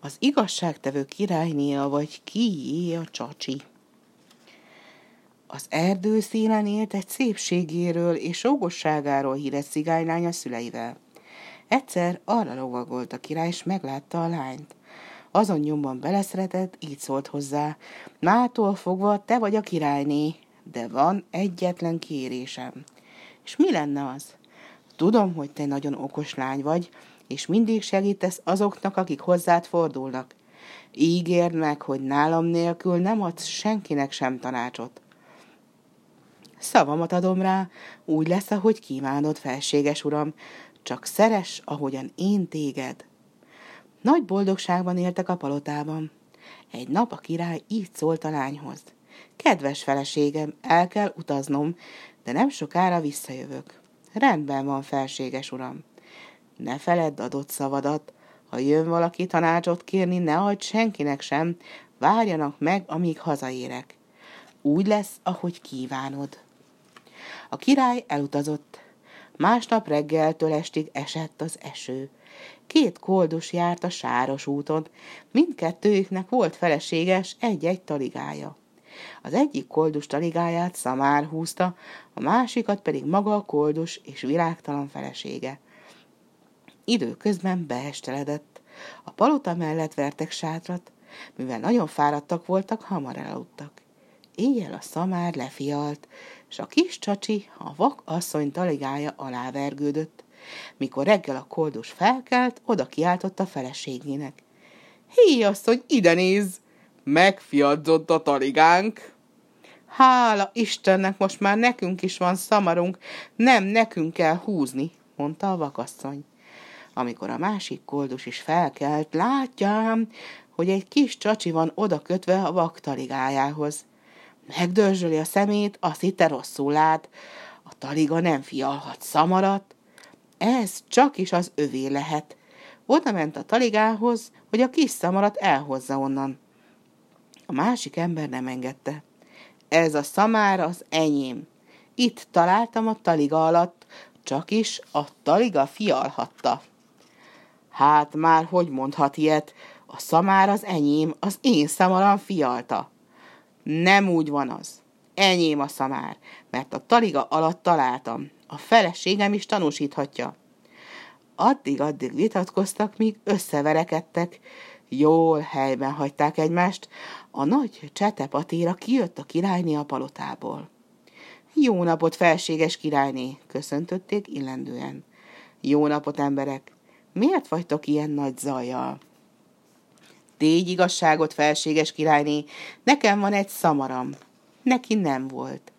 Az igazságtevő királynéja vagy kié a csacsi. Az erdő színen élt egy szépségéről és okosságáról híres cigánylány a szüleivel. Egyszer arra lovagolt a király, és meglátta a lányt. Azon nyomban beleszeretett, így szólt hozzá. Mától fogva te vagy a királyné, de van egyetlen kérésem. És mi lenne az? Tudom, hogy te nagyon okos lány vagy, és mindig segítesz azoknak, akik hozzád fordulnak. Ígérd meg, hogy nálam nélkül nem adsz senkinek sem tanácsot. Szavamat adom rá, úgy lesz, ahogy kívánod, felséges uram, csak szeres, ahogyan én téged. Nagy boldogságban éltek a palotában. Egy nap a király így szólt a lányhoz. Kedves feleségem, el kell utaznom, de nem sokára visszajövök. Rendben van, felséges uram. Ne feledd adott szavadat, ha jön valaki tanácsot kérni, ne adj senkinek sem, várjanak meg, amíg hazaérek. Úgy lesz, ahogy kívánod. A király elutazott. Másnap reggeltől estig esett az eső. Két koldus járt a sáros úton, mindkettőjüknek volt feleséges egy-egy taligája. Az egyik koldus taligáját szamár húzta, a másikat pedig maga a koldus és világtalan felesége. Időközben beesteledett. A palota mellett vertek sátrat, mivel nagyon fáradtak voltak, hamar elaludtak. Éjjel a szamár lefialt, s a kis csacsi a vak asszony taligája alá vergődött. Mikor reggel a koldus felkelt, oda kiáltott a feleségének. Hé, asszony, ide néz! Megfiadzott a taligánk! Hála Istennek, most már nekünk is van szamarunk, nem nekünk kell húzni, mondta a vakasszony. Amikor a másik koldus is felkelt, látjám, hogy egy kis csacsi van oda kötve a vaktaligájához. Megdörzsöli a szemét, azt hitte rosszul lát. A taliga nem fialhat szamarat. Ez csak is az övé lehet. Oda ment a taligához, hogy a kis szamarat elhozza onnan. A másik ember nem engedte. Ez a szamár az enyém. Itt találtam a taliga alatt, csak is a taliga fialhatta. Hát már hogy mondhat ilyet? A szamár az enyém, az én szamaram fialta. Nem úgy van az. Enyém a szamár, mert a taliga alatt találtam. A feleségem is tanúsíthatja. Addig-addig vitatkoztak, míg összeverekedtek. Jól helyben hagyták egymást. A nagy csetepatéra kijött a királyné a palotából. Jó napot, felséges királyné, köszöntötték illendően. Jó napot, emberek! Miért vagytok ilyen nagy zajjal? Tégy igazságot, felséges királyné, nekem van egy szamaram. Neki nem volt.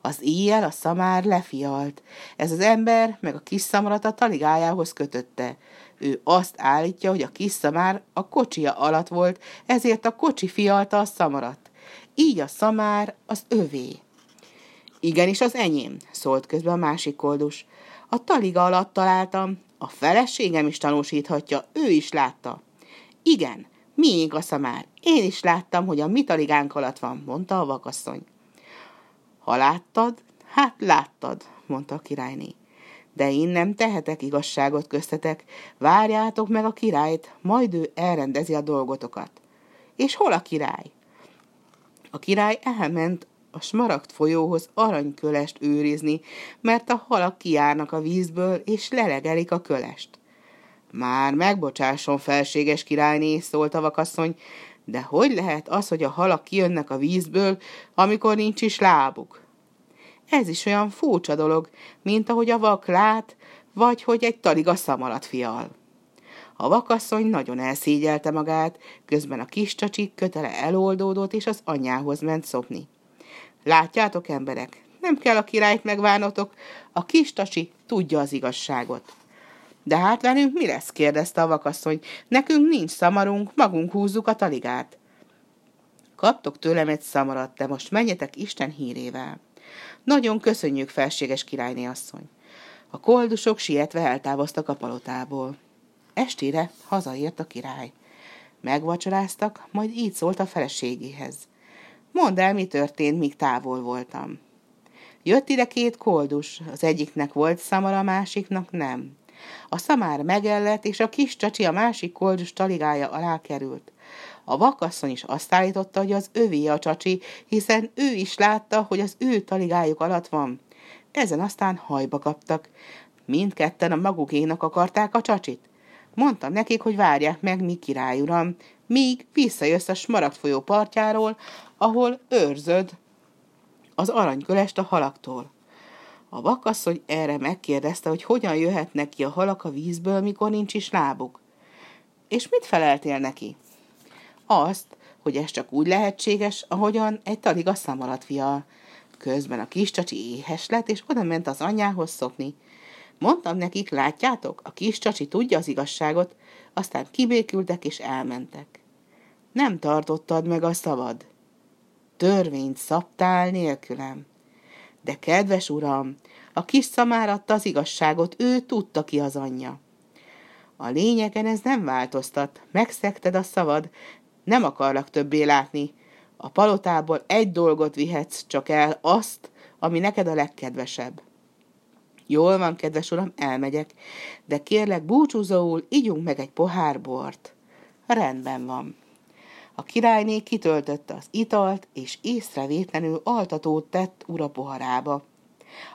Az éjjel a szamár lefialt. Ez az ember meg a kis szamarat a taligájához kötötte. Ő azt állítja, hogy a kis szamár a kocsia alatt volt, ezért a kocsi fialta a szamarat. Így a szamár az övé. Igenis az enyém, szólt közben a másik koldus. A taliga alatt találtam, a feleségem is tanúsíthatja, ő is látta. Igen, Miénk a szamár. Én is láttam, hogy a mi taligánk alatt van, mondta a vakasszony. Ha láttad, hát láttad, mondta a királyné. De én nem tehetek igazságot köztetek, várjátok meg a királyt, majd ő elrendezi a dolgotokat. És hol a király? A király elment a smaragd folyóhoz aranykölest őrizni, mert a halak kiárnak a vízből, és lelegelik a kölest. Már megbocsásson, felséges királyné, szólt a vakasszony, de hogy lehet az, hogy a halak kijönnek a vízből, amikor nincs is lábuk? Ez is olyan furcsa dolog, mint ahogy a vak lát, vagy hogy egy taliga szamarat fial. A vakasszony nagyon elszégyelte magát, közben a kis csacsik kötele eloldódott, és az anyjához ment szopni. Látjátok, emberek, nem kell a királyt megvárnotok, a kis tacsi tudja az igazságot. De hát velünk mi lesz? kérdezte a vakasszony. Nekünk nincs szamarunk, magunk húzzuk a taligát. Kaptok tőlem egy szamarat, de most menjetek Isten hírével. Nagyon köszönjük, felséges királyné asszony. A koldusok sietve eltávoztak a palotából. Estére hazaért a király. Megvacsoráztak, majd így szólt a feleségéhez. Mondd el, mi történt, míg távol voltam. Jött ide két koldus, az egyiknek volt szamara, a másiknak nem. A szamár megellett, és a kis csacsi a másik koldzs taligája alá került. A vakasszony is azt állította, hogy az övé a csacsi, hiszen ő is látta, hogy az ő taligájuk alatt van. Ezen aztán hajba kaptak. Mindketten a magukénak akarták a csacsit. Mondtam nekik, hogy várják meg, mi király uram, míg visszajössz a Smaragd folyó partjáról, ahol őrzöd az aranykölest a halaktól. A vakasszony erre megkérdezte, hogy hogyan jöhetnek ki a halak a vízből, mikor nincs is lábuk. És mit feleltél neki? Azt, hogy ez csak úgy lehetséges, ahogyan egy talig a szam alatt fial. Közben a kis csacsi éhes lett, és oda ment az anyjához szopni. Mondtam nekik, látjátok, a kis csacsi tudja az igazságot, aztán kibékültek és elmentek. Nem tartottad meg a szavad. Törvényt szabtál nélkülem. De kedves uram, a kis szamár adta az igazságot, ő tudta ki az anyja. A lényegen ez nem változtat. Megszekted a szavad, nem akarlak többé látni. A palotából egy dolgot vihetsz csak el, azt, ami neked a legkedvesebb. Jól van, kedves uram, elmegyek, de kérlek búcsúzóul ígyunk meg egy pohár bort. Rendben van. A királyné kitöltötte az italt, és észrevétlenül altatót tett ura poharába.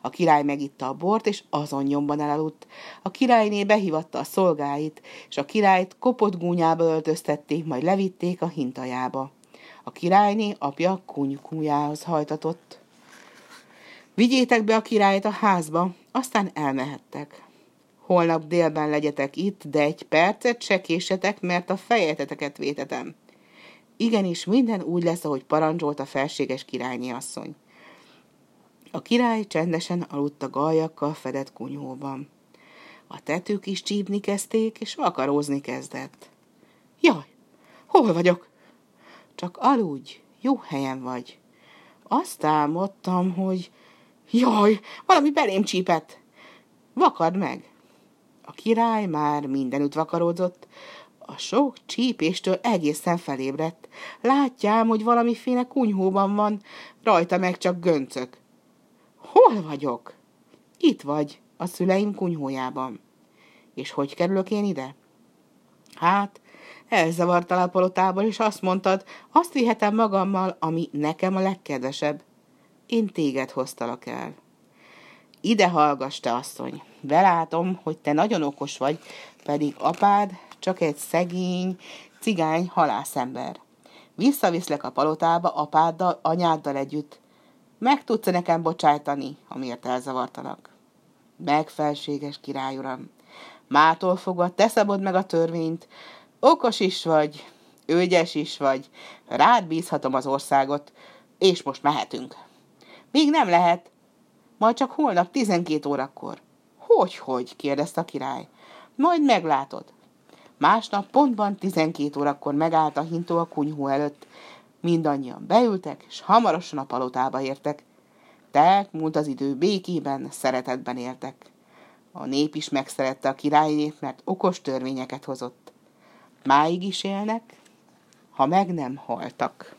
A király megitta a bort, és azon nyomban elaludt. A királyné behívatta a szolgáit, és a királyt kopott gúnyába öltöztették, majd levitték a hintajába. A királyné apja kunykújához hajtatott. Vigyétek be a királyt a házba, aztán elmehettek. Holnap délben legyetek itt, de egy percet se késetek, mert a fejeteteket vétetem. Igenis, minden úgy lesz, ahogy parancsolt a felséges királyné asszony. A király csendesen aludt a galjakkal fedett kunyhóban. A tetők is csípni kezdték, és vakarózni kezdett. Jaj, hol vagyok? Csak aludj, jó helyen vagy. Azt álmodtam, hogy... Jaj, valami belém csípett. Vakard meg. A király már mindenütt vakaródzott, a sok csípéstől egészen felébredt. Látjám, hogy valamiféle kunyhóban van, rajta meg csak göncök. Hol vagyok? Itt vagy, a szüleim kunyhójában. És hogy kerülök én ide? Hát, elzavartál a palotából, és azt mondtad, azt vihetem magammal, ami nekem a legkedvesebb. Én téged hoztalak el. Ide hallgass, te asszony. Belátom, hogy te nagyon okos vagy, pedig apád csak egy szegény, cigány halászember. Visszaviszlek a palotába apáddal, anyáddal együtt. Meg tudsz -e nekem bocsájtani, amiért elzavartalak? Megfelséges király uram. Mától fogva te szabod meg a törvényt. Okos is vagy, ügyes is vagy. Rád bízhatom az országot, és most mehetünk. Még nem lehet. Majd csak holnap tizenkét órakor. Hogy-hogy? kérdezte a király. Majd meglátod. Másnap pontban tizenkét órakor megállt a hintó a kunyhó előtt. Mindannyian beültek, és hamarosan a palotába értek. Telk múlt az idő békében, szeretetben éltek. A nép is megszerette a királynét, mert okos törvényeket hozott. Máig is élnek, ha meg nem haltak.